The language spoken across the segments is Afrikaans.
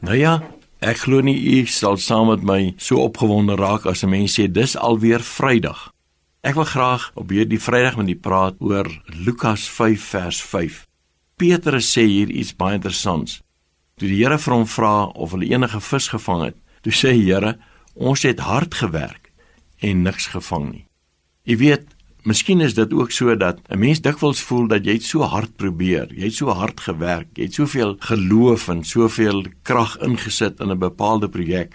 Nou ja, ek glo nie u sal saam met my so opgewonde raak as 'n mens sê dis alweer Vrydag. Ek wil graag op hierdie Vrydag met u praat oor Lukas 5 vers 5. Petrus sê hier iets baie interessants. Toe die Here vir hom vra of hulle enige vis gevang het, toe sê die Here, ons het hard gewerk en niks gevang nie. Jy weet, Miskien is dit ook so dat 'n mens dikwels voel dat jy so hard probeer, jy het so hard gewerk, jy het soveel geloof en soveel krag ingesit in 'n bepaalde projek.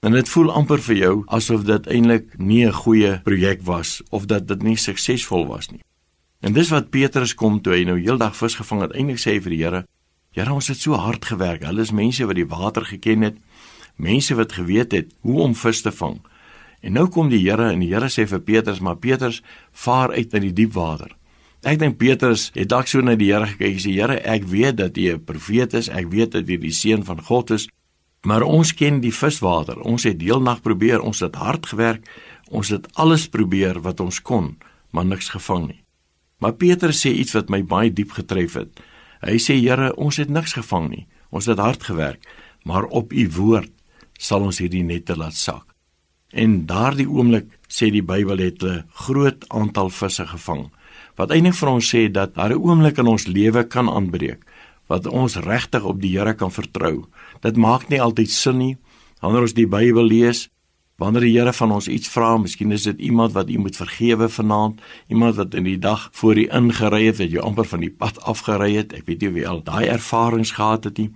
En dit voel amper vir jou asof dit eintlik nie 'n goeie projek was of dat dit nie suksesvol was nie. En dis wat Petrus kom toe hy nou heeldag vis gevang het, eintlik sê vir die Here: "Here, ons het so hard gewerk. Hulle is mense wat die water geken het, mense wat geweet het hoe om vis te vang." En nou kom die Here en die Here sê vir Petrus, maar Petrus vaar uit in die diep water. Ek dink Petrus het dalk so na die Here gekyk en sê Here, ek weet dat U 'n profeet is, ek weet dat U die seun van God is, maar ons ken die viswater. Ons het deelnag probeer, ons het hard gewerk, ons het alles probeer wat ons kon, maar niks gevang nie. Maar Petrus sê iets wat my baie diep getref het. Hy sê Here, ons het niks gevang nie. Ons het hard gewerk, maar op U woord sal ons hierdie nette laat sak. En daardie oomblik sê die Bybel het 'n groot aantal visse gevang. Wat eintlik vir ons sê dat daar 'n oomblik in ons lewe kan aanbreek wat ons regtig op die Here kan vertrou. Dit maak nie altyd sin nie wanneer ons die Bybel lees. Wanneer die Here van ons iets vra, miskien is dit iemand wat u moet vergewe vanaand, iemand wat in die dag voor u ingery het, wat jou amper van die pad afgery het. Ek weet nie wie al daai ervarings gehad het nie.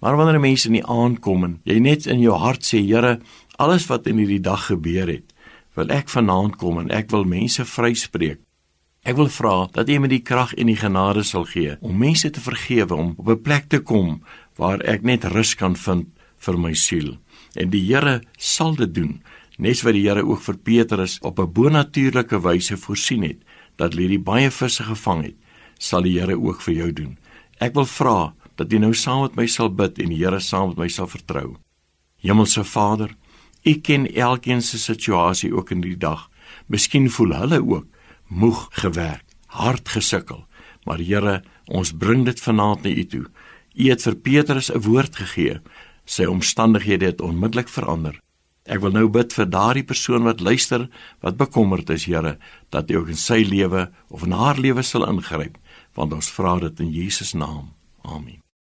Maar wanneer mense in die aand kom en jy net in jou hart sê, Here, alles wat in hierdie dag gebeur het, wil ek vanaand kom en ek wil mense vryspreek. Ek wil vra dat U my die krag en die genade sal gee om mense te vergewe om op 'n plek te kom waar ek net rus kan vind vir my siel. En die Here sal dit doen, net wat die Here ook vir Petrus op 'n bonatuurlike wyse voorsien het dat hierdie baie visse gevang het, sal die Here ook vir jou doen. Ek wil vra dat jy nou saam met my sal bid en die Here saam met my sal vertrou. Hemelse Vader, U ken elkeen se situasie ook in die dag. Miskien voel hulle ook moeg gewerk, hard gesukkel. Maar Here, ons bring dit vanaand na U toe. U het vir Petrus 'n woord gegee. Sy omstandighede het onmiddellik verander. Ek wil nou bid vir daardie persoon wat luister, wat bekommerd is, Here, dat U ook in sy lewe of in haar lewe sal ingryp, want ons vra dit in Jesus naam. Amen.